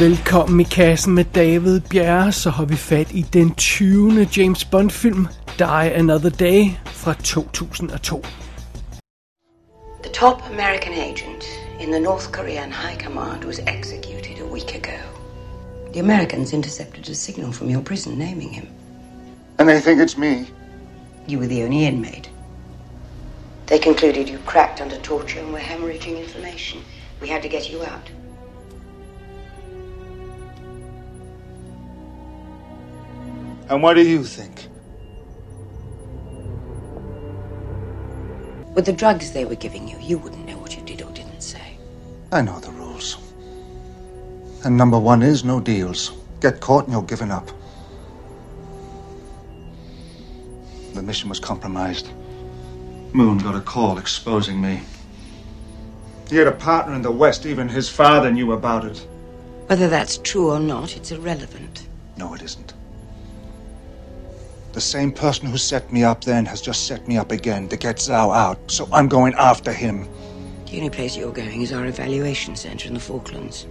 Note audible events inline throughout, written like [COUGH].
Velkommen i kassen med David Bjerre, så har vi fat i den 20. James Bond film, Die Another Day fra 2002. The top American agent in the North Korean High Command was executed a week ago. The Americans intercepted a signal from your prison naming him. And they think it's me. You were the only inmate. They concluded you cracked under torture and were hemorrhaging information. We had to get you out. And what do you think? With the drugs they were giving you, you wouldn't know what you did or didn't say. I know the rules. And number one is no deals. Get caught and you're given up. The mission was compromised. Moon got a call exposing me. He had a partner in the West. Even his father knew about it. Whether that's true or not, it's irrelevant. No, it isn't. The same person who set me up then has just set me up again to get Zhao out, so I'm going after him. The only place you're going is our evaluation center in the Falklands.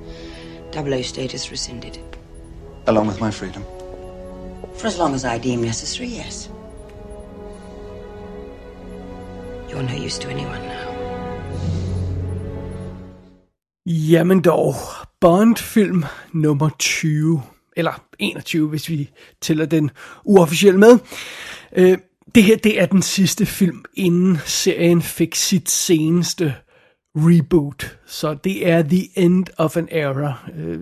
Double O status rescinded. Along with my freedom. For as long as I deem necessary, yes. You're no use to anyone now. Jamen dog, Bond-film nummer 20, eller 21, hvis vi tæller den uofficielle med. Øh, det her, det er den sidste film, inden serien fik sit seneste reboot. Så det er the end of an era. Øh,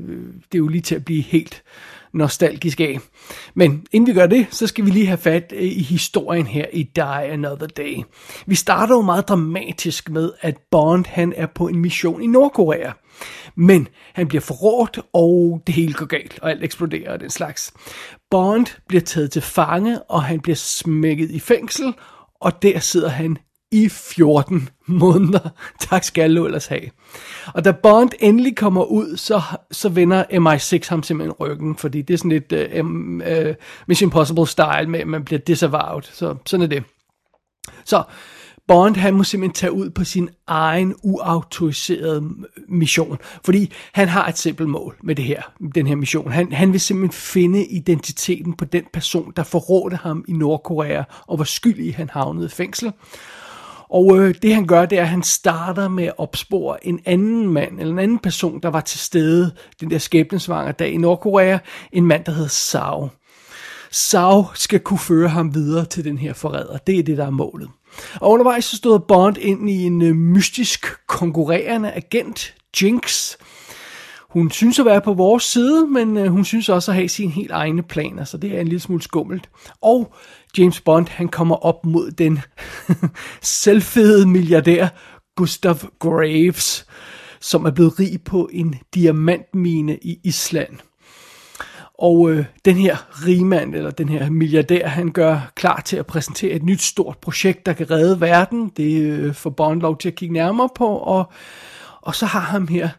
det er jo lige til at blive helt nostalgisk af. Men inden vi gør det, så skal vi lige have fat øh, i historien her i Die Another Day. Vi starter jo meget dramatisk med, at Bond han er på en mission i Nordkorea. Men han bliver forrådt, og det hele går galt, og alt eksploderer og den slags. Bond bliver taget til fange, og han bliver smækket i fængsel, og der sidder han i 14 måneder. [LAUGHS] Tak skal du ellers have. Og da Bond endelig kommer ud, så, så vender MI6 ham simpelthen ryggen, fordi det er sådan lidt uh, um, uh, Mission Impossible style med, at man bliver disavowed. Så sådan er det. Så Bond, han må simpelthen tage ud på sin egen uautoriserede mission, fordi han har et simpelt mål med det her, den her mission. Han, han vil simpelthen finde identiteten på den person, der forrådte ham i Nordkorea, og var skyldig, han havnede i fængsel. Og øh, det han gør, det er, at han starter med at opspore en anden mand, eller en anden person, der var til stede den der skæbnesvanger dag i Nordkorea, en mand, der hedder Sao. Sao skal kunne føre ham videre til den her forræder. Det er det, der er målet. Og undervejs så stod Bond ind i en øh, mystisk konkurrerende agent, Jinx. Hun synes at være på vores side, men øh, hun synes også at have sine helt egne planer, så det er en lille smule skummelt. Og James Bond, han kommer op mod den [LAUGHS] selvfede milliardær Gustav Graves, som er blevet rig på en diamantmine i Island. Og øh, den her rigmand, eller den her milliardær, han gør klar til at præsentere et nyt stort projekt, der kan redde verden. Det øh, får Bond lov til at kigge nærmere på, og, og så har han her,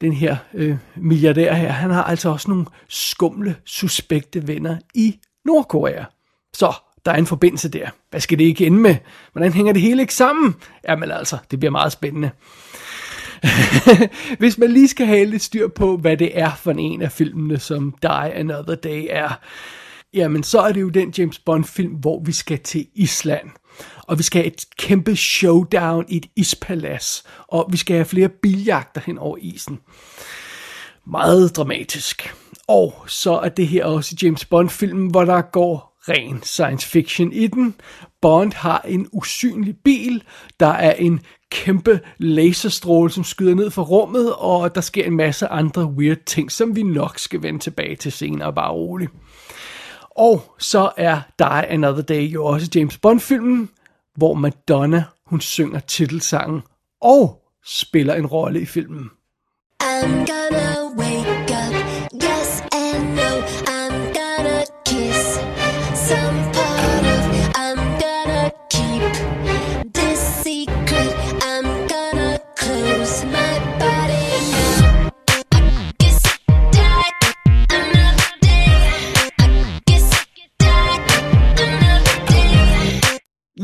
den her øh, milliardær her, han har altså også nogle skumle, suspekte venner i Nordkorea. Så der er en forbindelse der. Hvad skal det ikke ende med? Hvordan hænger det hele ikke sammen? Jamen altså, det bliver meget spændende. [LAUGHS] Hvis man lige skal have lidt styr på, hvad det er for en af filmene, som Die Another Day er, jamen så er det jo den James Bond film, hvor vi skal til Island. Og vi skal have et kæmpe showdown i et ispalads. Og vi skal have flere biljagter hen over isen. Meget dramatisk. Og så er det her også James Bond-filmen, hvor der går ren science fiction i den. Bond har en usynlig bil, der er en kæmpe laserstråle, som skyder ned fra rummet, og der sker en masse andre weird ting, som vi nok skal vende tilbage til senere, bare roligt. Og så er Die Another Day jo også James Bond-filmen, hvor Madonna, hun synger titelsangen og spiller en rolle i filmen. I'm gonna wait.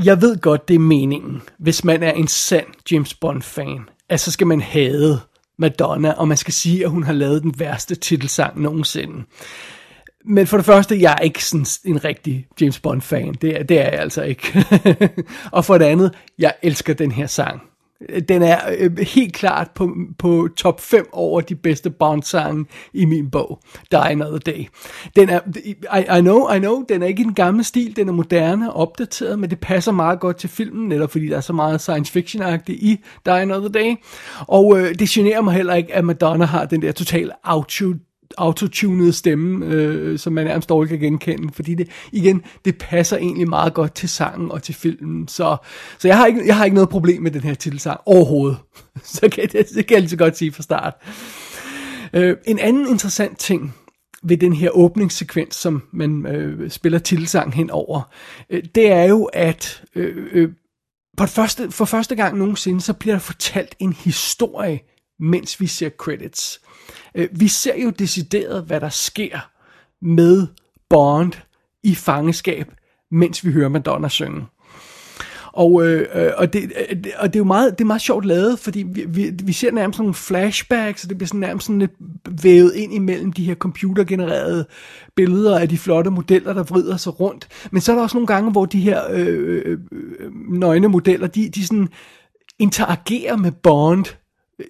Jeg ved godt, det er meningen, hvis man er en sand James Bond-fan, at så skal man hade Madonna, og man skal sige, at hun har lavet den værste titelsang nogensinde. Men for det første, jeg er ikke sådan en rigtig James Bond-fan. Det er, det er jeg altså ikke. [LAUGHS] og for det andet, jeg elsker den her sang. Den er øh, helt klart på, på top 5 over de bedste Bond-sange i min bog. Die Another Day. Den er, I, I, know, I know, den er ikke en gammel stil, den er moderne og opdateret, men det passer meget godt til filmen, netop fordi der er så meget science fiction-agtigt i Die Another Day. Og øh, det generer mig heller ikke, at Madonna har den der totale auto autotunede stemme, øh, som man nærmest dårligt kan genkende, fordi det, igen, det passer egentlig meget godt til sangen og til filmen, så, så jeg, har ikke, jeg har ikke noget problem med den her titelsang overhovedet, [LAUGHS] så kan det, det kan jeg lige så godt sige fra start. Øh, en anden interessant ting ved den her åbningssekvens, som man øh, spiller titelsang henover, øh, det er jo, at øh, øh, for, første, for første gang nogensinde, så bliver der fortalt en historie, mens vi ser credits. Øh, vi ser jo decideret, hvad der sker med Bond i fangeskab, mens vi hører Madonna synge. Og, øh, øh og, øh, det, og det er jo meget, det er meget sjovt lavet, fordi vi, vi, vi ser nærmest sådan nogle flashbacks, og det bliver sådan nærmest sådan lidt vævet ind imellem de her computergenererede billeder af de flotte modeller, der vrider sig rundt. Men så er der også nogle gange, hvor de her øh, øh, nøgne modeller, de, de sådan interagerer med Bond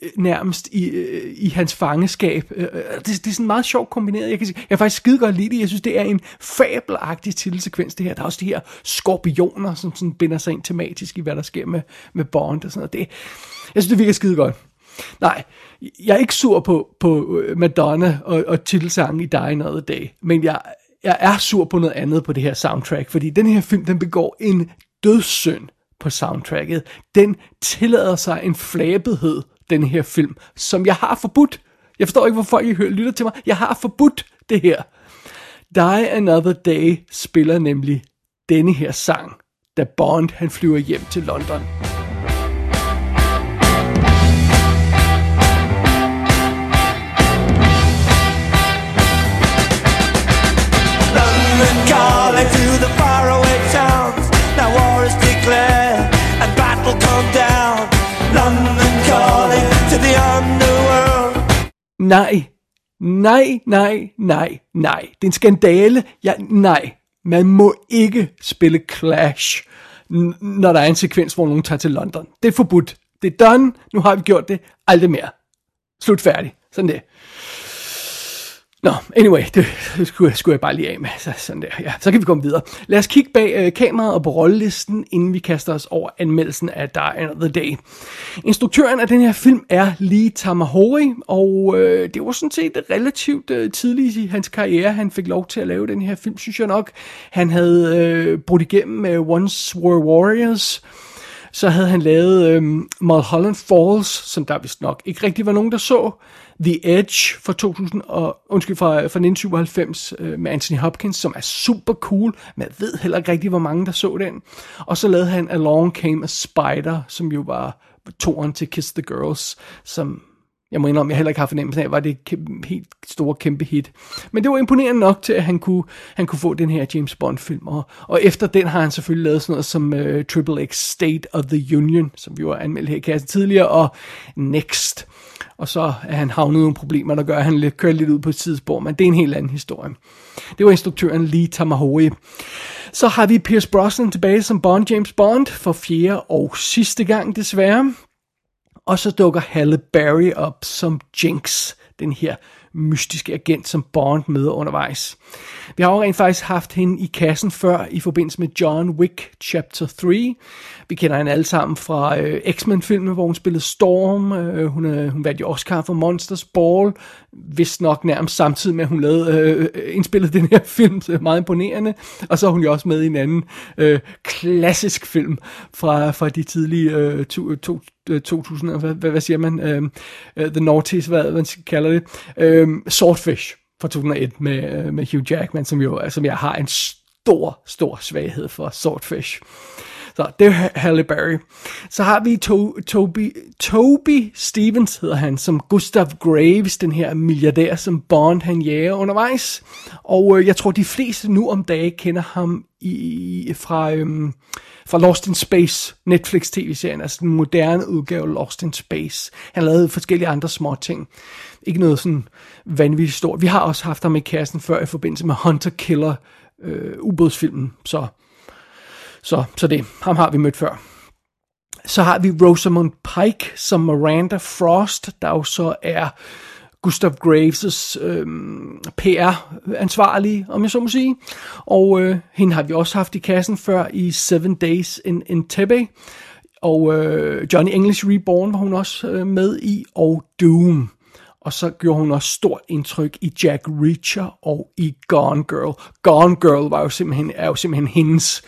Øh, nærmest i, øh, i hans fangeskab. Øh, det, det er sådan meget sjovt kombineret. Jeg kan, sige, jeg kan faktisk skide godt lide det. Jeg synes, det er en fabelagtig titelsekvens, det her. Der er også de her skorpioner, som sådan binder sig ind tematisk i, hvad der sker med, med Bond og sådan noget. Det, jeg synes, det virker skide godt. Nej, jeg er ikke sur på, på Madonna og, og titelsangen i Die Another Day, men jeg, jeg er sur på noget andet på det her soundtrack, fordi den her film, den begår en dødssynd på soundtracket. Den tillader sig en flabethed, den her film, som jeg har forbudt. Jeg forstår ikke, hvorfor I lytter til mig. Jeg har forbudt det her. Die Another Day spiller nemlig denne her sang, da Bond han flyver hjem til London. London calling to the faraway towns. Now war is declared Nej, nej, nej, nej, nej. Det er en skandale. Ja, nej. Man må ikke spille Clash, når der er en sekvens, hvor nogen tager til London. Det er forbudt. Det er done. Nu har vi gjort det. Aldrig mere. Slut færdig. Sådan det. Nå, anyway, det, det [LAUGHS] skulle, skulle jeg bare lige af med. Så, sådan der. Ja, så kan vi komme videre. Lad os kigge bag øh, kameraet og på rollelisten, inden vi kaster os over anmeldelsen af Die Another Day. Instruktøren af den her film er Lee Tamahori, og øh, det var sådan set relativt øh, tidligt i hans karriere, han fik lov til at lave den her film, synes jeg nok. Han havde øh, brudt igennem med Once Were Warriors, så havde han lavet øh, Mulholland Falls, som der vist nok ikke rigtig var nogen, der så. The Edge fra 2000 og, undskyld, fra, fra 1997 øh, med Anthony Hopkins, som er super cool, men jeg ved heller ikke rigtig, hvor mange der så den. Og så lavede han Along Came a Spider, som jo var toren til Kiss the Girls, som jeg må indrømme, jeg heller ikke har fornemmelsen af, var det kæmpe, helt store kæmpe hit. Men det var imponerende nok til, at han kunne, han kunne få den her James Bond-film. Og, og efter den har han selvfølgelig lavet sådan noget som uh, Triple X State of the Union, som vi var anmeldt her i kassen tidligere, og Next. Og så er han havnet nogle problemer, der gør, at han lidt, kører lidt ud på et sidespor, men det er en helt anden historie. Det var instruktøren Lee Tamahori. Så har vi Pierce Brosnan tilbage som Bond James Bond for fjerde og sidste gang desværre. Og så dukker Halle Berry op som Jinx, den her mystiske agent, som Bond møder undervejs. Vi har jo rent faktisk haft hende i kassen før i forbindelse med John Wick Chapter 3. Vi kender hende alle sammen fra øh, X-Men-filmen, hvor hun spillede Storm. Øh, hun, øh, hun vandt jo Oscar for Monsters Ball. hvis nok nærmest samtidig med, at hun lavede, øh, øh indspillede [LAUGHS] den her film. Så meget imponerende. Og så er hun jo også med i en anden øh, klassisk film fra, fra de tidlige øh, to, to, Øh, 2000, hvad, hvad, hvad siger man? Øhm, øh, uh, The Naughties, hvad man kalder det. Øh, Swordfish fra 2001 med, øh, med Hugh Jackman, som jo som jeg har en stor, stor svaghed for Swordfish. Så det er Halle Berry. Så har vi to, Toby, Toby Stevens, hedder han, som Gustav Graves, den her milliardær, som Bond han jager undervejs. Og øh, jeg tror, de fleste nu om dagen kender ham i, fra, øhm, fra Lost in Space, Netflix tv-serien, altså den moderne udgave Lost in Space. Han lavede forskellige andre små ting. Ikke noget sådan vanvittigt stort. Vi har også haft ham i kassen før i forbindelse med Hunter Killer, øh, ubådsfilmen, så så, så det, ham har vi mødt før. Så har vi Rosamund Pike som Miranda Frost, der jo så er Gustav Graves' øh, PR-ansvarlige, om jeg så må sige. Og øh, hende har vi også haft i kassen før i Seven Days in, in Tebe. Og øh, Johnny English Reborn var hun også øh, med i, og Doom. Og så gjorde hun også stort indtryk i Jack Reacher og i Gone Girl. Gone Girl var jo simpelthen, er jo simpelthen hendes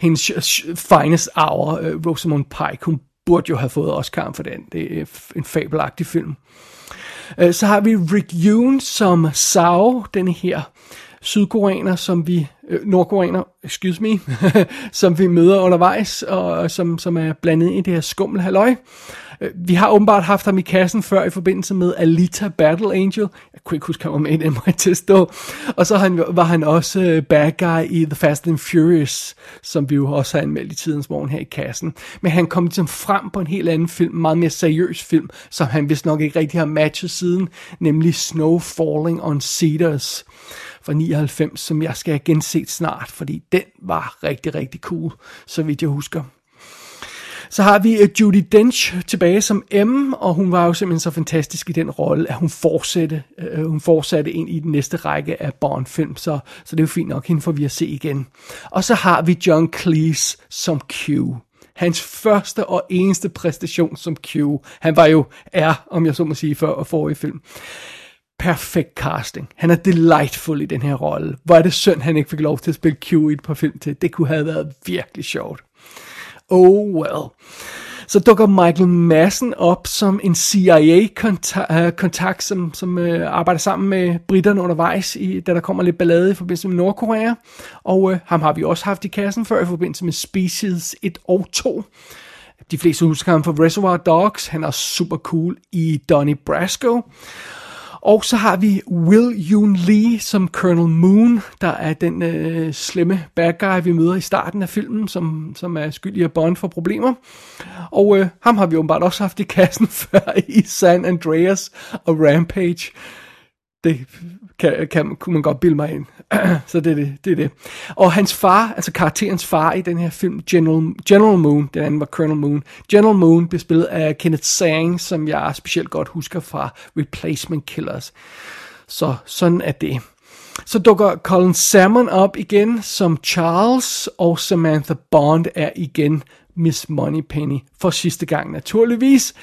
hendes finest hour, øh, Rosamund Pike. Hun burde jo have fået Oscar for den. Det er en fabelagtig film. Øh, så har vi Rick Yoon som Sao, den her sydkoreaner, som vi, øh, nordkoreaner, excuse me, [LAUGHS] som vi møder undervejs, og som, som er blandet i det her skummel halløj. Øh, vi har åbenbart haft ham i kassen før i forbindelse med Alita Battle Angel. Jeg kunne ikke huske, han var med i den, må jeg stå. Og så han, var han også øh, bad guy i The Fast and Furious, som vi jo også har anmeldt i tidens morgen her i kassen. Men han kom ligesom frem på en helt anden film, meget mere seriøs film, som han vist nok ikke rigtig har matchet siden, nemlig Snow Falling on Cedars fra 99, som jeg skal have genset snart, fordi den var rigtig, rigtig cool, så vidt jeg husker. Så har vi øh, uh, Judy Dench tilbage som M, og hun var jo simpelthen så fantastisk i den rolle, at hun fortsatte, uh, hun fortsatte ind i den næste række af Bond-film, så, så det er jo fint nok, hende får vi at se igen. Og så har vi John Cleese som Q. Hans første og eneste præstation som Q. Han var jo er, om jeg så må sige, før og forrige film perfekt casting. Han er delightful i den her rolle. Hvor er det synd, han ikke fik lov til at spille Q i et par film til. Det kunne have været virkelig sjovt. Oh well. Så dukker Michael Madsen op som en CIA-kontakt, øh, som, som øh, arbejder sammen med britterne undervejs, i, da der kommer lidt ballade i forbindelse med Nordkorea. Og øh, ham har vi også haft i kassen før i forbindelse med Species 1 og 2. De fleste husker ham fra Reservoir Dogs. Han er super cool i Donnie Brasco. Og så har vi Will Yoon Lee som Colonel Moon, der er den øh, slemme bad guy, vi møder i starten af filmen, som, som er skyldig at Bond for problemer. Og øh, ham har vi åbenbart også haft i kassen [LAUGHS] før i San Andreas og Rampage. Det kan, kan, kunne man godt bilde mig ind. [CLEARS THROAT] så det er det, det er det. Og hans far, altså karakterens far i den her film, General, General Moon, den anden var Colonel Moon. General Moon blev spillet af Kenneth Sang, som jeg specielt godt husker fra Replacement Killers. Så sådan er det. Så dukker Colin Salmon op igen som Charles, og Samantha Bond er igen Miss Moneypenny for sidste gang naturligvis.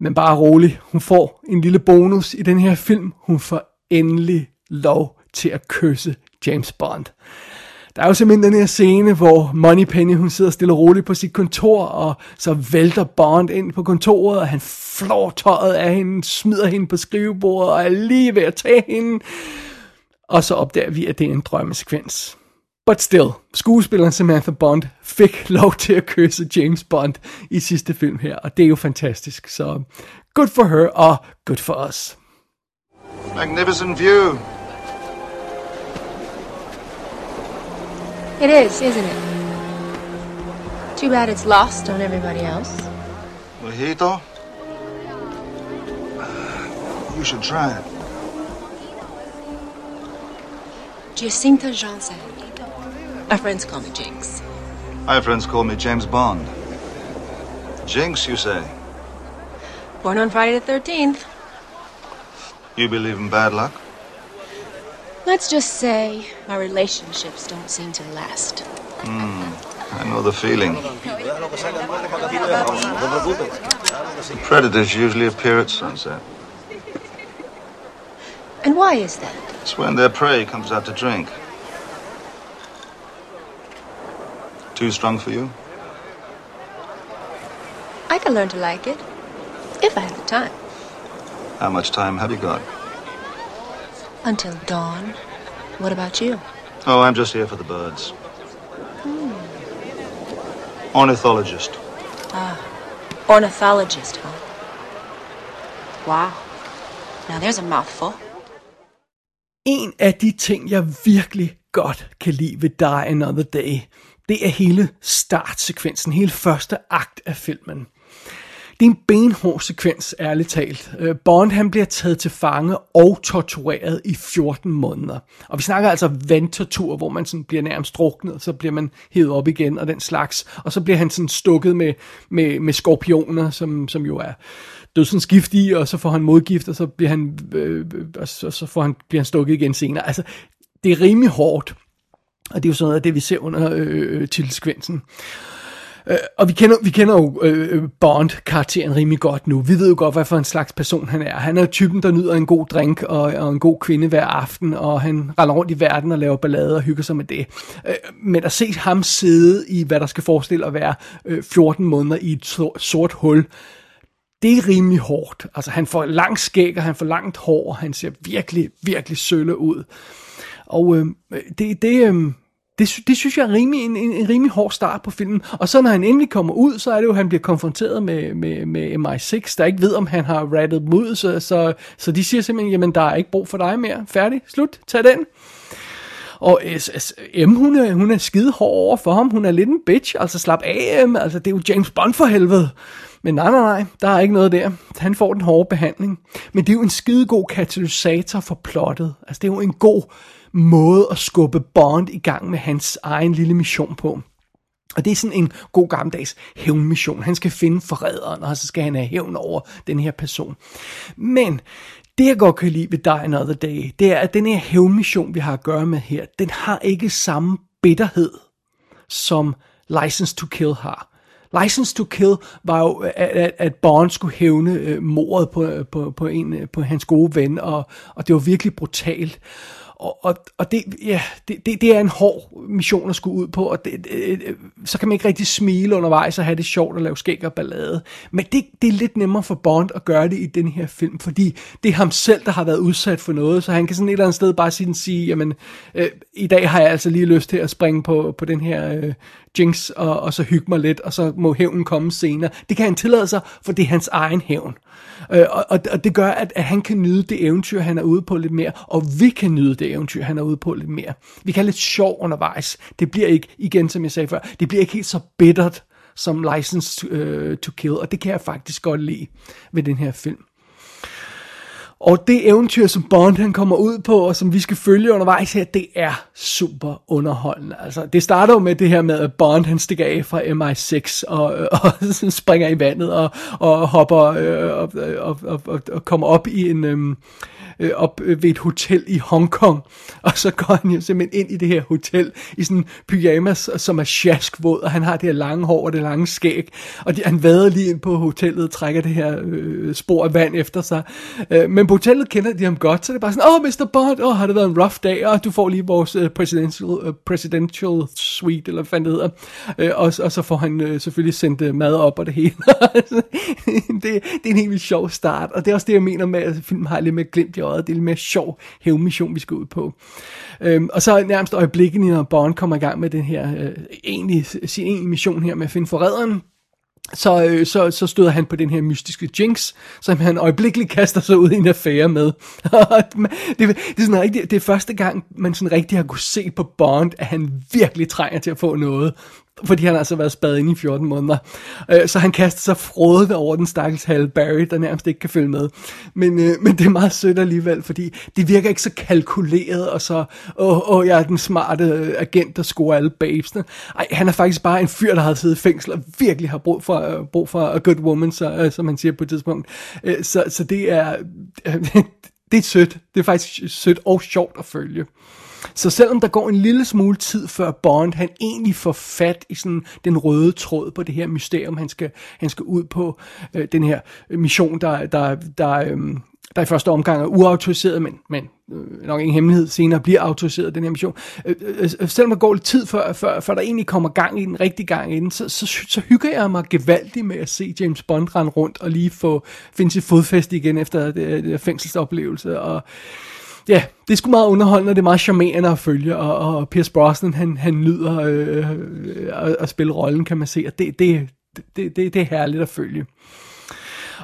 Men bare rolig, hun får en lille bonus i den her film. Hun får endelig lov til at kysse James Bond. Der er jo simpelthen den her scene, hvor Moneypenny, hun sidder stille og roligt på sit kontor, og så vælter Bond ind på kontoret, og han flår tøjet af hende, smider hende på skrivebordet, og er lige ved at tage hende. Og så opdager vi, at det er en drømmesekvens. But still, skuespilleren Samantha Bond fik lov til at kysse James Bond i sidste film her, og det er jo fantastisk. Så good for her, og good for us. Magnificent view. It is, isn't it? Too bad it's lost on everybody else. Mojito? Uh, you should try it. Jacinta Johnson. Our friends call me Jinx. My friends call me James Bond. Jinx, you say? Born on Friday the 13th. You believe in bad luck? Let's just say my relationships don't seem to last. Hmm, I know the feeling. The predators usually appear at sunset. And why is that? It's when their prey comes out to drink. Too strong for you? I can learn to like it. If I have the time. How much time have you got? Until dawn. What about you? Oh, I'm just here for the birds. Hmm. Ornithologist. Ah, Ornithologist, huh? Wow. Now there's a mouthful. En af de ting, jeg virkelig godt kan lide ved Die Another Day, det er hele startsekvensen, hele første akt af filmen. Det er en benhård sekvens, ærligt talt. Øh, Bond han bliver taget til fange og tortureret i 14 måneder. Og vi snakker altså vandtortur, hvor man sådan bliver nærmest druknet, og så bliver man hævet op igen og den slags. Og så bliver han sådan stukket med, med, med skorpioner, som, som jo er dødsens giftige, og så får han modgift, og så bliver han, øh, og så, så får han, bliver han stukket igen senere. Altså, det er rimelig hårdt. Og det er jo sådan noget af det, vi ser under øh, øh. Øh, og vi kender, vi kender jo øh, Bond-karakteren rimelig godt nu. Vi ved jo godt, hvad for en slags person han er. Han er typen, der nyder en god drink og, og en god kvinde hver aften, og han render rundt i verden og laver ballade og hygger sig med det. Øh, men at se ham sidde i, hvad der skal forestille at være øh, 14 måneder i et sort, sort hul, det er rimelig hårdt. Altså han får lang skæg, og han får langt hår, og han ser virkelig, virkelig sølle ud. Og øh, det, det, øh, det, det synes jeg er rimelig, en, en, en rimelig hård start på filmen. Og så når han endelig kommer ud, så er det jo, at han bliver konfronteret med, med, med MI6, der ikke ved, om han har rattet dem ud. Så, så, så de siger simpelthen, jamen der er ikke brug for dig mere. Færdig, slut, tag den. Og øh, M, hun er, hun er skide hård over for ham. Hun er lidt en bitch. Altså slap af, M. Altså det er jo James Bond for helvede. Men nej, nej, nej, der er ikke noget der. Han får den hårde behandling. Men det er jo en skide god katalysator for plottet. Altså det er jo en god måde at skubbe Bond i gang med hans egen lille mission på. Og det er sådan en god gammeldags hævnmission. Han skal finde forræderen, og så skal han have hævn over den her person. Men det jeg godt kan lide ved Die Another Day, det er, at den her hævnmission, vi har at gøre med her, den har ikke samme bitterhed, som License to Kill har. License to Kill var jo, at, at Bond skulle hævne øh, mordet på, øh, på, på, en, øh, på hans gode ven, og, og det var virkelig brutalt. Og, og, og det, ja, det, det, det er en hård mission at skulle ud på, og det, det, øh, så kan man ikke rigtig smile undervejs og have det sjovt at lave skæg og ballade. Men det, det er lidt nemmere for Bond at gøre det i den her film, fordi det er ham selv, der har været udsat for noget, så han kan sådan et eller andet sted bare sådan sige jamen, øh, i dag har jeg altså lige lyst til at springe på, på den her øh, Jinx, og, og så hygge mig lidt, og så må hævnen komme senere. Det kan han tillade sig, for det er hans egen hævn. Øh, og, og, og det gør, at, at han kan nyde det eventyr, han er ude på lidt mere, og vi kan nyde det eventyr, han er ude på lidt mere. Vi kan have lidt sjov undervejs. Det bliver ikke, igen som jeg sagde før, det bliver ikke helt så bittert som License to, uh, to Kill, og det kan jeg faktisk godt lide ved den her film. Og det eventyr, som Bond han kommer ud på, og som vi skal følge undervejs her, det er super underholdende. Altså, det starter jo med det her med, at Bond han stikker af fra MI6 og, øh, [LAUGHS] og springer i vandet og, og hopper øh, og, øh, og, og, og, og kommer op i en... Øh, øh, op øh, ved et hotel i Hongkong, [LAUGHS] og så går han jo simpelthen ind i det her hotel i sådan pyjamas, som er sjaskvåd, og han har det her lange hår og det lange skæg, og de, han vader lige ind på hotellet og trækker det her øh, spor af vand efter sig. Øh, men på hotellet kender de ham godt, så det er bare sådan, åh, oh, Mr. Bond, åh, oh, har det været en rough dag, og du får lige vores øh, presidential, øh, presidential suite, eller hvad det hedder, øh, og, og så får han øh, selvfølgelig sendt øh, mad op og det hele. [LAUGHS] [LAUGHS] det, det er en helt vildt sjov start, og det er også det, jeg mener med, at filmen har lidt med glimt i øjet. Det er lidt mere sjov hævmission, vi skal ud på. Øhm, og så nærmest øjeblikket, når Bond kommer i gang med den her, øh, egentlig, sin egentlige mission her med at finde forræderen, så, øh, så, så støder han på den her mystiske Jinx, som han øjeblikkeligt kaster sig ud i en affære med. [LAUGHS] det, det, er sådan rigtig, det er første gang, man sådan rigtig har kunne se på Bond, at han virkelig trænger til at få noget fordi han har altså været spadet ind i 14 måneder. Øh, så han kaster sig frådet over den stakkels Hal Barry, der nærmest ikke kan følge med. Men, øh, men det er meget sødt alligevel, fordi det virker ikke så kalkuleret, og så, åh, åh jeg er den smarte øh, agent, der scorer alle babesene. Ej, han er faktisk bare en fyr, der har siddet i fængsel, og virkelig har brug for, øh, brug for a good woman, så, øh, som man siger på et tidspunkt. Øh, så, så det er, [LAUGHS] Øh, det er sødt. Det er faktisk sødt og sjovt at følge. Så selvom der går en lille smule tid før Bond, han egentlig får fat i sådan den røde tråd på det her mysterium, han skal, han skal ud på, øh, den her mission, der, der, der, øh, der i første omgang er uautoriseret, men, men øh, nok ingen hemmelighed senere bliver autoriseret, den her mission. Øh øh, øh, øh, selvom der går lidt tid før, før, før der egentlig kommer gang i den, rigtig gang i den, så, så, så hygger jeg mig gevaldigt med at se James Bond rende rundt og lige få finde sit fodfæste igen efter øh, det, det fængselsoplevelse, og ja, det er sgu meget underholdende, og det er meget charmerende at følge, og, og Pierce Brosnan, han, han nyder øh, at, at spille rollen, kan man se, og det, det, det, det, det er herligt at følge.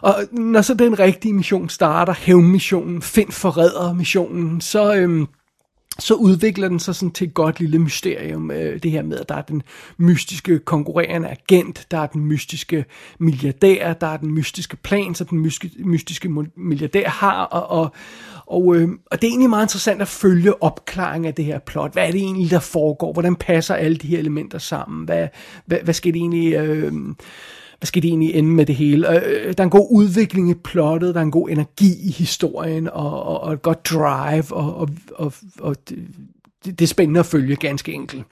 Og når så den rigtige mission starter, hævnmissionen, find forræder missionen, så, øhm, så udvikler den sig sådan til et godt lille mysterium, øh, det her med, at der er den mystiske konkurrerende agent, der er den mystiske milliardær, der er den mystiske plan, som den mystiske, mystiske milliardær har, og, og, og, øh, og det er egentlig meget interessant at følge opklaringen af det her plot. Hvad er det egentlig, der foregår? Hvordan passer alle de her elementer sammen? Hvad, hvad, hvad skal det egentlig... Øh, hvad skal det egentlig ende med det hele? Øh, der er en god udvikling i plottet, der er en god energi i historien, og, og, og et godt drive, og, og, og, og det, det er spændende at følge ganske enkelt.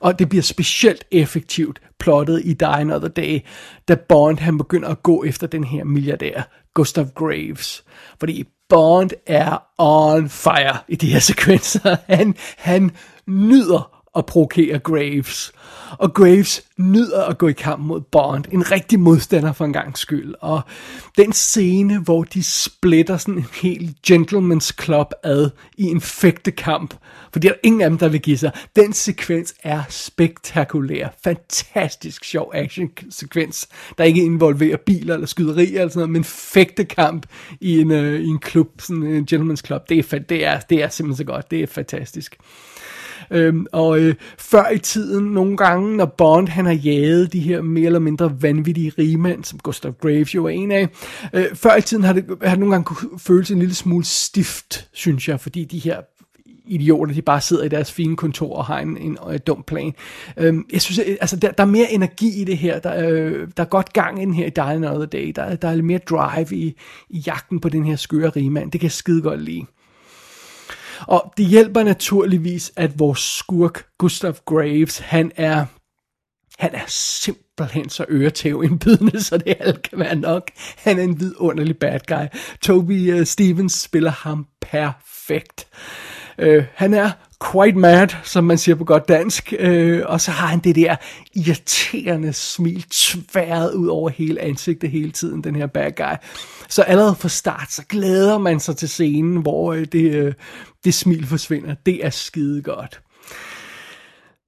Og det bliver specielt effektivt plottet i Die Another Day, da Bond han begynder at gå efter den her milliardær, Gustav Graves. Fordi Bond er on fire i de her sekvenser. [LAUGHS] Han, han nyder at provokere Graves. Og Graves nyder at gå i kamp mod Bond. En rigtig modstander for en gang skyld. Og den scene, hvor de splitter sådan en helt gentleman's club ad i en fægtekamp, fordi der er ingen af dem, der vil give sig. Den sekvens er spektakulær. Fantastisk sjov action-sekvens, der ikke involverer biler eller skyderi eller sådan noget, men fægtekamp i en, øh, i en klub, sådan en gentleman's club. Det er, det, er, det er simpelthen så godt. Det er fantastisk. Øhm, og øh, før i tiden, nogle gange, når Bond han har jaget de her mere eller mindre vanvittige rigmænd, som Gustav Graves jo er en af, øh, før i tiden har det, har det nogle gange kunne føles en lille smule stift, synes jeg, fordi de her idioter, de bare sidder i deres fine kontor og har en, en, en dum plan. Øhm, jeg synes, altså, der, der er mere energi i det her. Der, øh, der er godt gang i den her i Die Another Day. Der, der er lidt mere drive i, i jagten på den her skøre rigmand. Det kan jeg skide godt lide. Og det hjælper naturligvis, at vores skurk, Gustav Graves, han er, han er simpelthen så øretævindbydende, [LAUGHS] så det alt kan være nok. Han er en vidunderlig bad guy. Toby uh, Stevens spiller ham perfekt. Uh, han er quite mad, som man siger på godt dansk, øh, og så har han det der irriterende smil tværet ud over hele ansigtet hele tiden, den her bad guy. Så allerede fra start, så glæder man sig til scenen, hvor øh, det, øh, det smil forsvinder. Det er skide godt.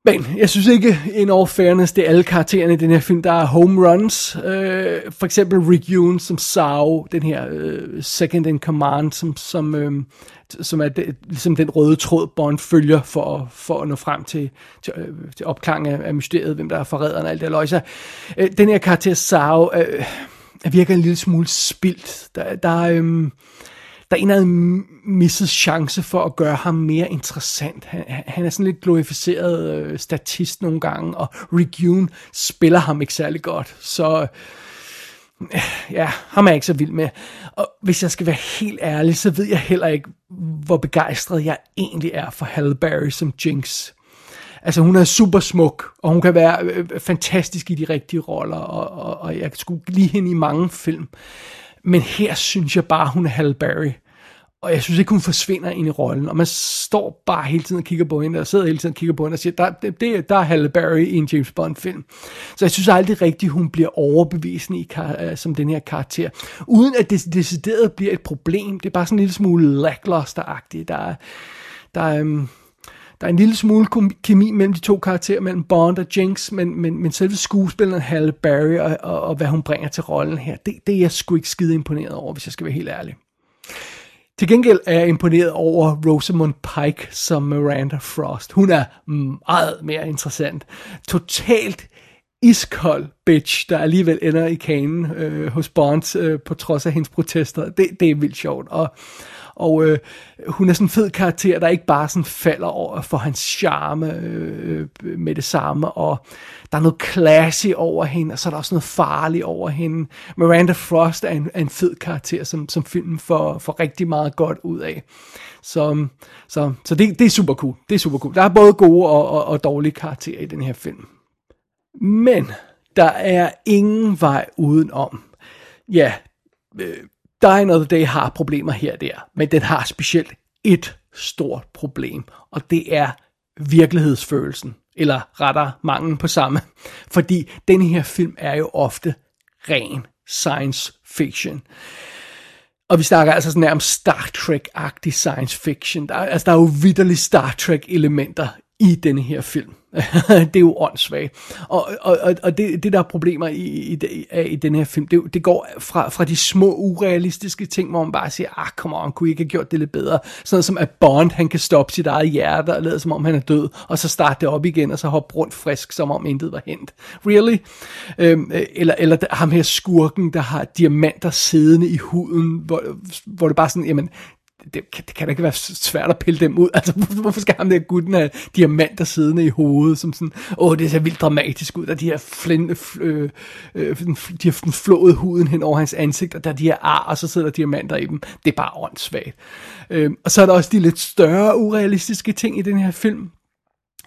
Men jeg synes ikke, in all fairness, det er alle karaktererne i den her film, der er home runs. Øh, for eksempel Rick Yoon som Sao, den her øh, second in command, som, som, øh, som er det, ligesom den røde tråd, Bond følger for, for at nå frem til, til, øh, til opklaring af, af mysteriet, hvem der er forræderen og alt det løjser. Øh, den her karakter Sao... Øh, virker en lille smule spildt. Der, der, øh, der er en eller anden misset chance for at gøre ham mere interessant. Han, han er sådan lidt glorificeret øh, statist nogle gange, og Rick Yoon spiller ham ikke særlig godt. Så øh, ja, ham er jeg ikke så vild med. Og hvis jeg skal være helt ærlig, så ved jeg heller ikke, hvor begejstret jeg egentlig er for Halle Berry som Jinx. Altså hun er super smuk, og hun kan være øh, øh fantastisk i de rigtige roller, og, og, og jeg skulle lige hende i mange film. Men her synes jeg bare, hun er Halle Berry. Og jeg synes ikke, hun forsvinder ind i rollen. Og man står bare hele tiden og kigger på hende, og sidder hele tiden og kigger på hende og siger, der, det, der er Halle Berry i en James Bond-film. Så jeg synes aldrig rigtigt, hun bliver overbevisende i, øh, som den her karakter. Uden at det decideret bliver et problem. Det er bare sådan en lille smule lackluster-agtigt. Der er, der er, um, der er en lille smule kemi mellem de to karakterer, mellem Bond og Jinx, men, men, men selve skuespilleren Halle Berry og, og, og hvad hun bringer til rollen her, det, det er jeg sgu ikke skide imponeret over, hvis jeg skal være helt ærlig. Til gengæld er jeg imponeret over Rosamund Pike som Miranda Frost. Hun er meget mere interessant. Totalt iskold bitch, der alligevel ender i kanen øh, hos Bond øh, på trods af hendes protester. Det, det er vildt sjovt. Og, og øh, hun er sådan en fed karakter, der ikke bare sådan falder over for hans charme øh, øh, med det samme, og der er noget classy over hende, og så er der også noget farligt over hende. Miranda Frost er en, er en fed karakter, som, som filmen får, får rigtig meget godt ud af. Så, så, så det, det er super cool. Det er super cool. Der er både gode og, og, og dårlige karakterer i den her film. Men der er ingen vej udenom. Ja, øh, Die Another Day har problemer her og der, men den har specielt et stort problem, og det er virkelighedsfølelsen, eller rettere manglen på samme. Fordi den her film er jo ofte ren science fiction. Og vi snakker altså sådan nærmest Star Trek-agtig science fiction. Der, er- altså, der er jo vidderlige Star Trek-elementer i denne her film. [LAUGHS] det er jo åndssvagt. Og, og, og, og det, det, der er problemer i, i, i, i den her film, det, det går fra, fra de små, urealistiske ting, hvor man bare siger, ah, come on, kunne I ikke have gjort det lidt bedre? Sådan noget som, at Bond, han kan stoppe sit eget hjerte og lade som om han er død, og så starte det op igen, og så hoppe rundt frisk, som om intet var hent. Really? Øhm, eller, eller ham her skurken, der har diamanter siddende i huden, hvor, hvor det bare sådan, jamen, det kan, det kan da ikke være svært at pille dem ud. Altså, hvorfor- skal ham der gutten have diamanter siddende i hovedet, som sådan, åh, det ser vildt dramatisk ud, der de her flin, øh, øh, de har flået huden hen over hans ansigt, og der er de her ar, og så sidder der diamanter i dem. Det er bare åndssvagt. Øh, og så er der også de lidt større urealistiske ting i den her film,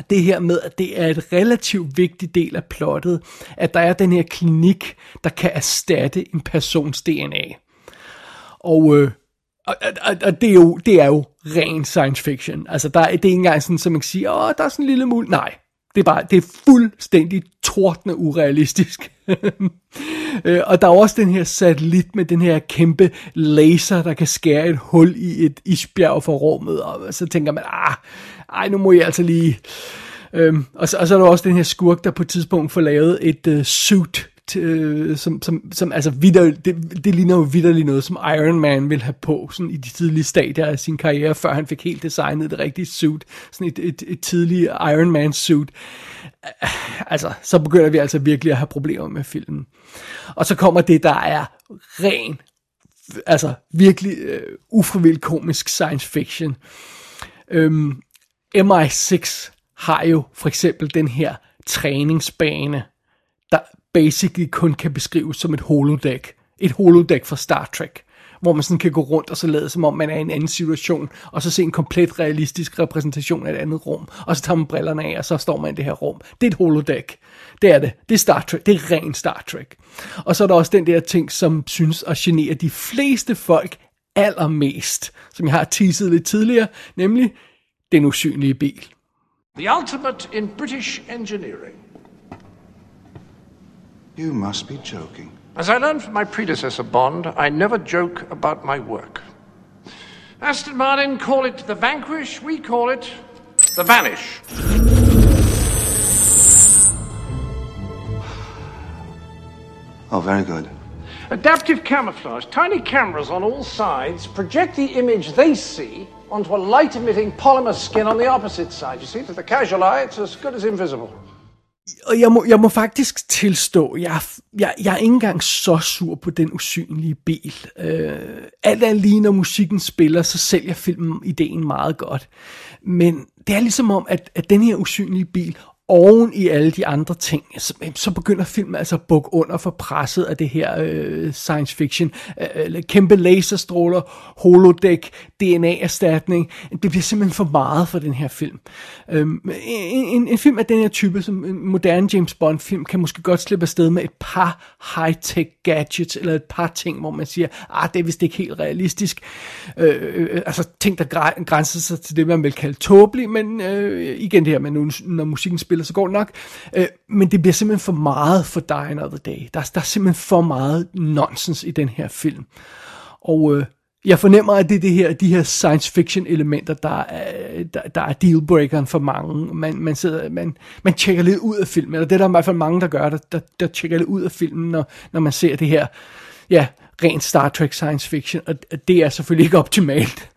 det her med, at det er et relativt vigtig del af plottet, at der er den her klinik, der kan erstatte en persons DNA. Og, øh, og, og, og det, er jo, det er jo ren science fiction. Altså, der, det er ikke engang sådan, som man kan sige, åh, der er sådan en lille mul. Nej, det er bare, det er fuldstændig tordende urealistisk. [LAUGHS] Øh, og der er også den her satellit med den her kæmpe laser, der kan skære et hul i et isbjerg for rummet, og så tænker man, ah, ej, nu må jeg altså lige... Øhm, og, så, og så er der også den her skurk, der på et tidspunkt får lavet et øh, suit, øh, som, som, som altså vidder, det, det ligner jo vidderligt noget, som Iron Man ville have på, sådan i de tidlige stadier af sin karriere, før han fik helt designet det rigtige suit, sådan et, et, et tidligt Iron Man suit. Altså, så begynder vi altså virkelig at have problemer med filmen. Og så kommer det, der er ren, altså virkelig øh, ufrivillig komisk science fiction. Øhm, MI6 har jo for eksempel den her træningsbane, basically kun kan beskrives som et holodeck. Et holodeck fra Star Trek. Hvor man sådan kan gå rundt og så lade som om man er i en anden situation, og så se en komplet realistisk repræsentation af et andet rum, og så tager man brillerne af, og så står man i det her rum. Det er et holodeck. Det er det. Det er Star Trek. Det er ren Star Trek. Og så er der også den der ting, som synes at genere de fleste folk allermest, som jeg har teaset lidt tidligere, nemlig den usynlige bil. The ultimate in British engineering. You must be joking. As I learned from my predecessor, Bond, I never joke about my work. Aston Martin call it the Vanquish, we call it the Vanish. Oh, very good. Adaptive camouflage. Tiny cameras on all sides project the image they see onto a light emitting polymer skin on the opposite side. You see, to the casual eye, it's as good as invisible. Og jeg må, jeg må faktisk tilstå, jeg, jeg, jeg er ikke engang så sur på den usynlige bil. Øh, alt er lige, når musikken spiller, så sælger filmen ideen meget godt. Men det er ligesom om, at, at den her usynlige bil, oven i alle de andre ting, så, så begynder filmen altså at bukke under for presset af det her øh, science fiction. Øh, øh kæmpe laserstråler, holodeck, DNA-erstatning. Det bliver simpelthen for meget for den her film. Øhm, en, en, en film af den her type, som en moderne James Bond-film, kan måske godt slippe afsted med et par high-tech gadgets, eller et par ting, hvor man siger, ah, det er vist ikke helt realistisk. Øh, øh, øh altså ting, der græ- grænser sig til det, man vil kalde tåbeligt, men øh, igen det her, med, når musikken spiller, så går det nok. Øh, men det bliver simpelthen for meget for Die Another Day. Der, der er simpelthen for meget nonsens i den her film. Og øh, jeg fornemmer, at det er det her, de her science fiction elementer, der er, der, der er dealbreakeren for mange. Man, man, sidder, man, man tjekker lidt ud af filmen, eller det er der i hvert fald mange, der gør, der, der, der tjekker lidt ud af filmen, når, når man ser det her, ja, rent Star Trek science fiction, og det er selvfølgelig ikke optimalt.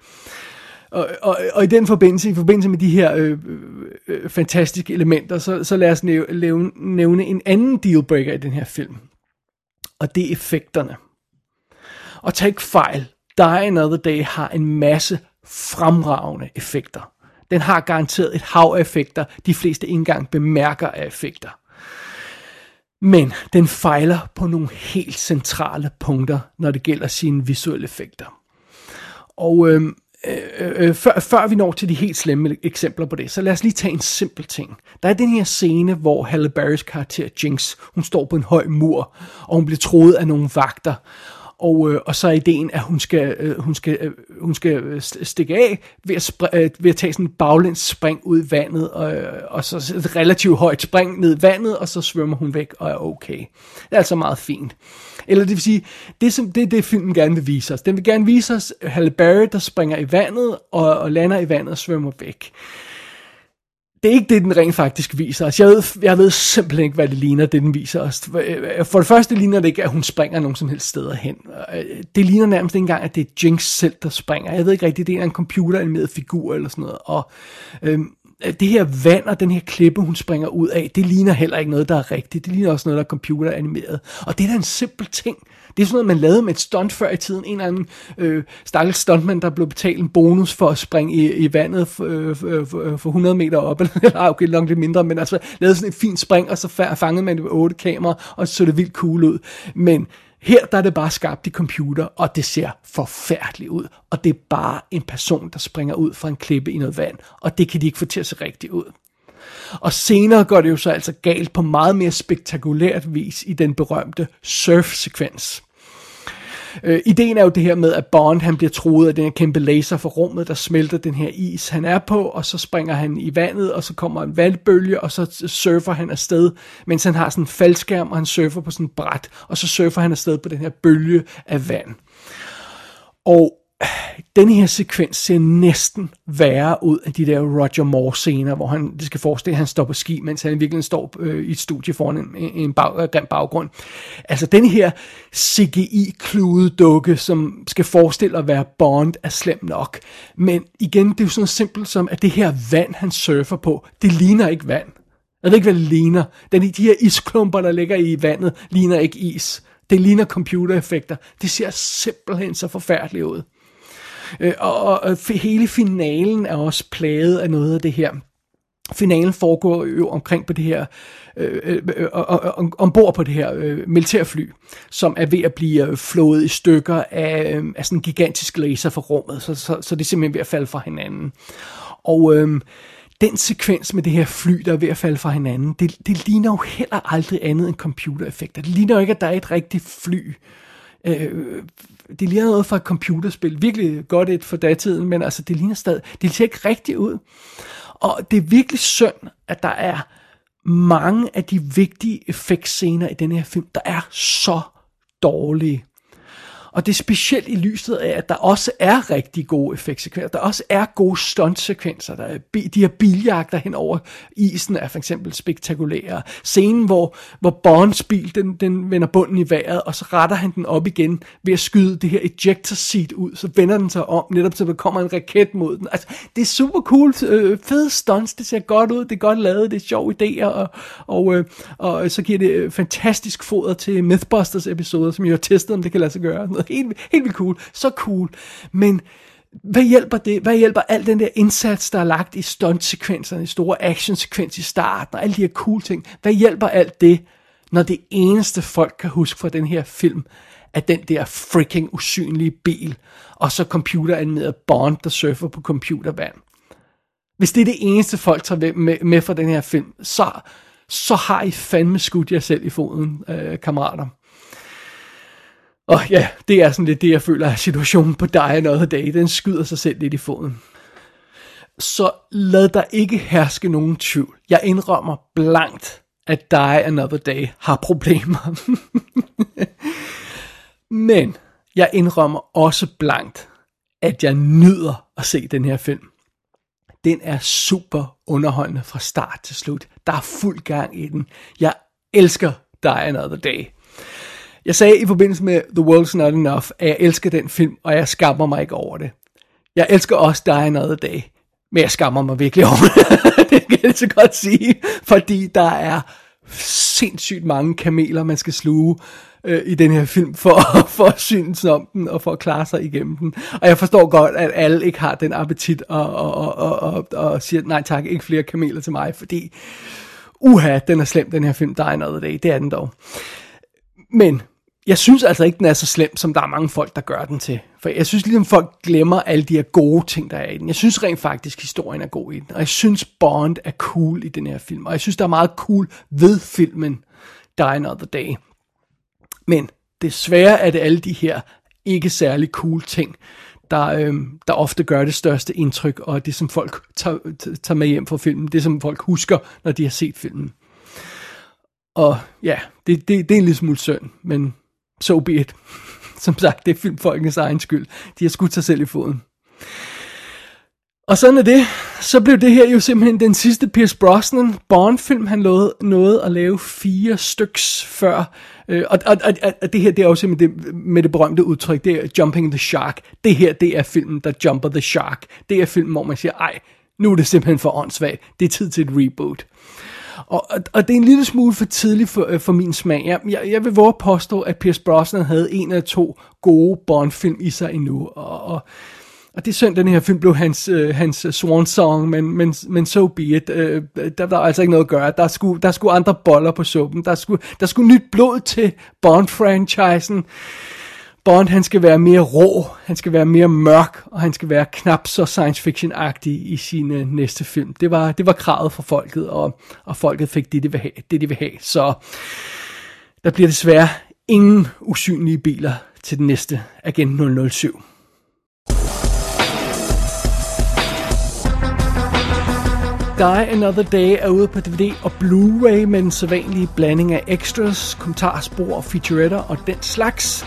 Og, og, og i den forbindelse, i forbindelse med de her øh, øh, øh fantastiske elementer, så, så lad os nævne, nævne en anden dealbreaker i den her film. Og det er effekterne. Og tag ikke fejl, Die Another Day har en masse fremragende effekter. Den har garanteret et hav af effekter, de fleste ikke engang bemærker af effekter. Men den fejler på nogle helt centrale punkter, når det gælder sine visuelle effekter. Og øhm, øh, øh, før, før vi når til de helt slemme eksempler på det, så lad os lige tage en simpel ting. Der er den her scene, hvor Halle Berrys karakter Jinx, hun står på en høj mur, og hun bliver troet af nogle vagter. Og, øh, og så er ideen, at hun skal, øh, hun skal, øh, hun skal øh, stikke af ved at, spr- øh, ved at tage sådan en baglæns spring ud i vandet, og, øh, og så et relativt højt spring ned i vandet, og så svømmer hun væk og er okay. Det er altså meget fint. Eller det vil sige, det, som, det det, filmen gerne vil vise os. Den vil gerne vise os Halle Berry, der springer i vandet, og, og lander i vandet og svømmer væk det er ikke det, den rent faktisk viser os. Jeg ved, jeg ved simpelthen ikke, hvad det ligner, det den viser os. For øh, det første ligner det ikke, at hun springer nogen som helst steder hen. Øh, det ligner nærmest ikke engang, at det er Jinx selv, der springer. Jeg ved ikke rigtigt, det er en computeranimeret figur eller sådan noget. Og øhm, det her vand og den her klippe, hun springer ud af, det ligner heller ikke noget, der er rigtigt. Det ligner også noget, der er computeranimeret. Og det er da en simpel ting. Det er sådan noget, man lavede med et stunt før i tiden. En eller anden øh, stakkels stuntman, der blev betalt en bonus for at springe i, i vandet for, øh, øh, øh, for, for 100 meter op. [LAUGHS] Eller okay, langt lidt mindre, men altså lavede sådan et fint spring, og så fangede man det med otte kameraer, og så så det vildt cool ud. Men her der er det bare skabt i computer, og det ser forfærdeligt ud. Og det er bare en person, der springer ud fra en klippe i noget vand, og det kan de ikke få til at se rigtigt ud. Og senere går det jo så altså galt på meget mere spektakulært vis i den berømte surf-sekvens. Øh, ideen er jo det her med, at Bond han bliver troet af den her kæmpe laser fra rummet, der smelter den her is, han er på, og så springer han i vandet, og så kommer en vandbølge, og så surfer han afsted, mens han har sådan en faldskærm, og han surfer på sådan en bræt, og så surfer han afsted på den her bølge af vand. Og den her sekvens ser næsten værre ud af de der Roger Moore scener, hvor han, det skal forestille, at han står på ski, mens han virkelig står øh, i et studie foran en, en bag, øh, grim baggrund. Altså den her CGI-klude dukke, som skal forestille at være Bond, er slem nok. Men igen, det er jo sådan simpelt som, at det her vand, han surfer på, det ligner ikke vand. Jeg ved ikke, hvad det ligner. Den, de her isklumper, der ligger i vandet, ligner ikke is. Det ligner computereffekter. Det ser simpelthen så forfærdeligt ud. Øh, og, og, og hele finalen er også plaget af noget af det her. Finalen foregår jo omkring på det her, øh, øh, øh, ombord på det her øh, militærfly, som er ved at blive øh, flået i stykker af, øh, af sådan en gigantisk laser fra rummet, så, så, så det er simpelthen ved at falde fra hinanden. Og øh, den sekvens med det her fly, der er ved at falde fra hinanden, det, det ligner jo heller aldrig andet end computereffekter. Det ligner jo ikke, at der er et rigtigt fly. Øh, øh, det ligner noget fra et computerspil. Virkelig godt et for datiden, men altså, det ligner stadig, det ser ikke rigtigt ud. Og det er virkelig synd, at der er mange af de vigtige effektscener i den her film, der er så dårlige. Og det er specielt i lyset af, at der også er rigtig gode effektsekvenser. Der også er gode stuntsekvenser. Der er de her biljagter hen over isen er for eksempel spektakulære. Scenen, hvor, hvor Bonds bil den, den vender bunden i vejret, og så retter han den op igen ved at skyde det her ejector seat ud. Så vender den sig om, netop så der kommer en raket mod den. Altså, det er super cool. Øh, fede stunts. Det ser godt ud. Det er godt lavet. Det er sjove idéer. Og, og, øh, og så giver det øh, fantastisk foder til Mythbusters episoder, som jeg har testet, om det kan lade sig gøre noget helt, helt vildt cool, så cool, men hvad hjælper det? Hvad hjælper al den der indsats, der er lagt i stuntsekvenserne, i store actionsekvens i starten, og alle de her cool ting, hvad hjælper alt det, når det eneste folk kan huske fra den her film, er den der freaking usynlige bil, og så computeranimeret Bond, der surfer på computervand. Hvis det er det eneste folk tager med, med fra den her film, så, så har I fandme skudt jer selv i foden, øh, kammerater. Og ja, det er sådan lidt det, jeg føler er situationen på Die Another Day. Den skyder sig selv lidt i foden. Så lad der ikke herske nogen tvivl. Jeg indrømmer blankt, at Die Another Day har problemer. [LAUGHS] Men jeg indrømmer også blankt, at jeg nyder at se den her film. Den er super underholdende fra start til slut. Der er fuld gang i den. Jeg elsker Die Another Day. Jeg sagde i forbindelse med The World's Not Enough, at jeg elsker den film, og jeg skammer mig ikke over det. Jeg elsker også Die Another Day, men jeg skammer mig virkelig over det. [LAUGHS] det kan jeg så godt sige, fordi der er sindssygt mange kameler, man skal sluge øh, i den her film, for, [LAUGHS] for at synes om den, og for at klare sig igennem den. Og jeg forstår godt, at alle ikke har den appetit, og, og, og, og, og, og siger, nej tak, ikke flere kameler til mig, fordi, uha, den er slem, den her film, Die Another Day, det er den dog. Men jeg synes altså ikke, den er så slem, som der er mange folk, der gør den til. For jeg synes ligesom, folk glemmer alle de her gode ting, der er i den. Jeg synes rent faktisk, historien er god i den. Og jeg synes, Bond er cool i den her film. Og jeg synes, der er meget cool ved filmen Die Another Day. Men desværre er det alle de her ikke særlig cool ting, der, øh, der ofte gør det største indtryk, og det som folk tager, tager med hjem fra filmen, det som folk husker, når de har set filmen. Og ja, det, det, det er en lille smule synd, men so be it. [LAUGHS] Som sagt, det er filmfolkens egen skyld. De har skudt sig selv i foden. Og sådan er det. Så blev det her jo simpelthen den sidste Pierce Brosnan Bond-film. Han lovede, nåede at lave fire styks før. Øh, og, og, og, og det her, det er også simpelthen det, med det berømte udtryk, det er Jumping the Shark. Det her, det er filmen, der jumper the shark. Det er filmen, hvor man siger, ej, nu er det simpelthen for åndssvagt. Det er tid til et reboot. Og, og, og det er en lille smule for tidligt for, øh, for min smag. Jeg, jeg, jeg vil våge at påstå, at Pierce Brosnan havde en eller to gode Bond-film i sig endnu. Og, og, og det er synd, den her film blev hans, øh, hans swan song, men, men, men so be it. Øh, der var altså ikke noget at gøre. Der skulle, der skulle andre boller på suppen. Der skulle, der skulle nyt blod til Bond-franchisen. Bond, han skal være mere rå, han skal være mere mørk, og han skal være knap så science fiction-agtig i sine næste film. Det var, det var kravet fra folket, og, og folket fik det, de vil have, det, de vil have. Så der bliver desværre ingen usynlige biler til den næste Agent 007. Die Another Day er ude på DVD og Blu-ray med en sædvanlige blanding af extras, kommentarspor, featuretter og den slags.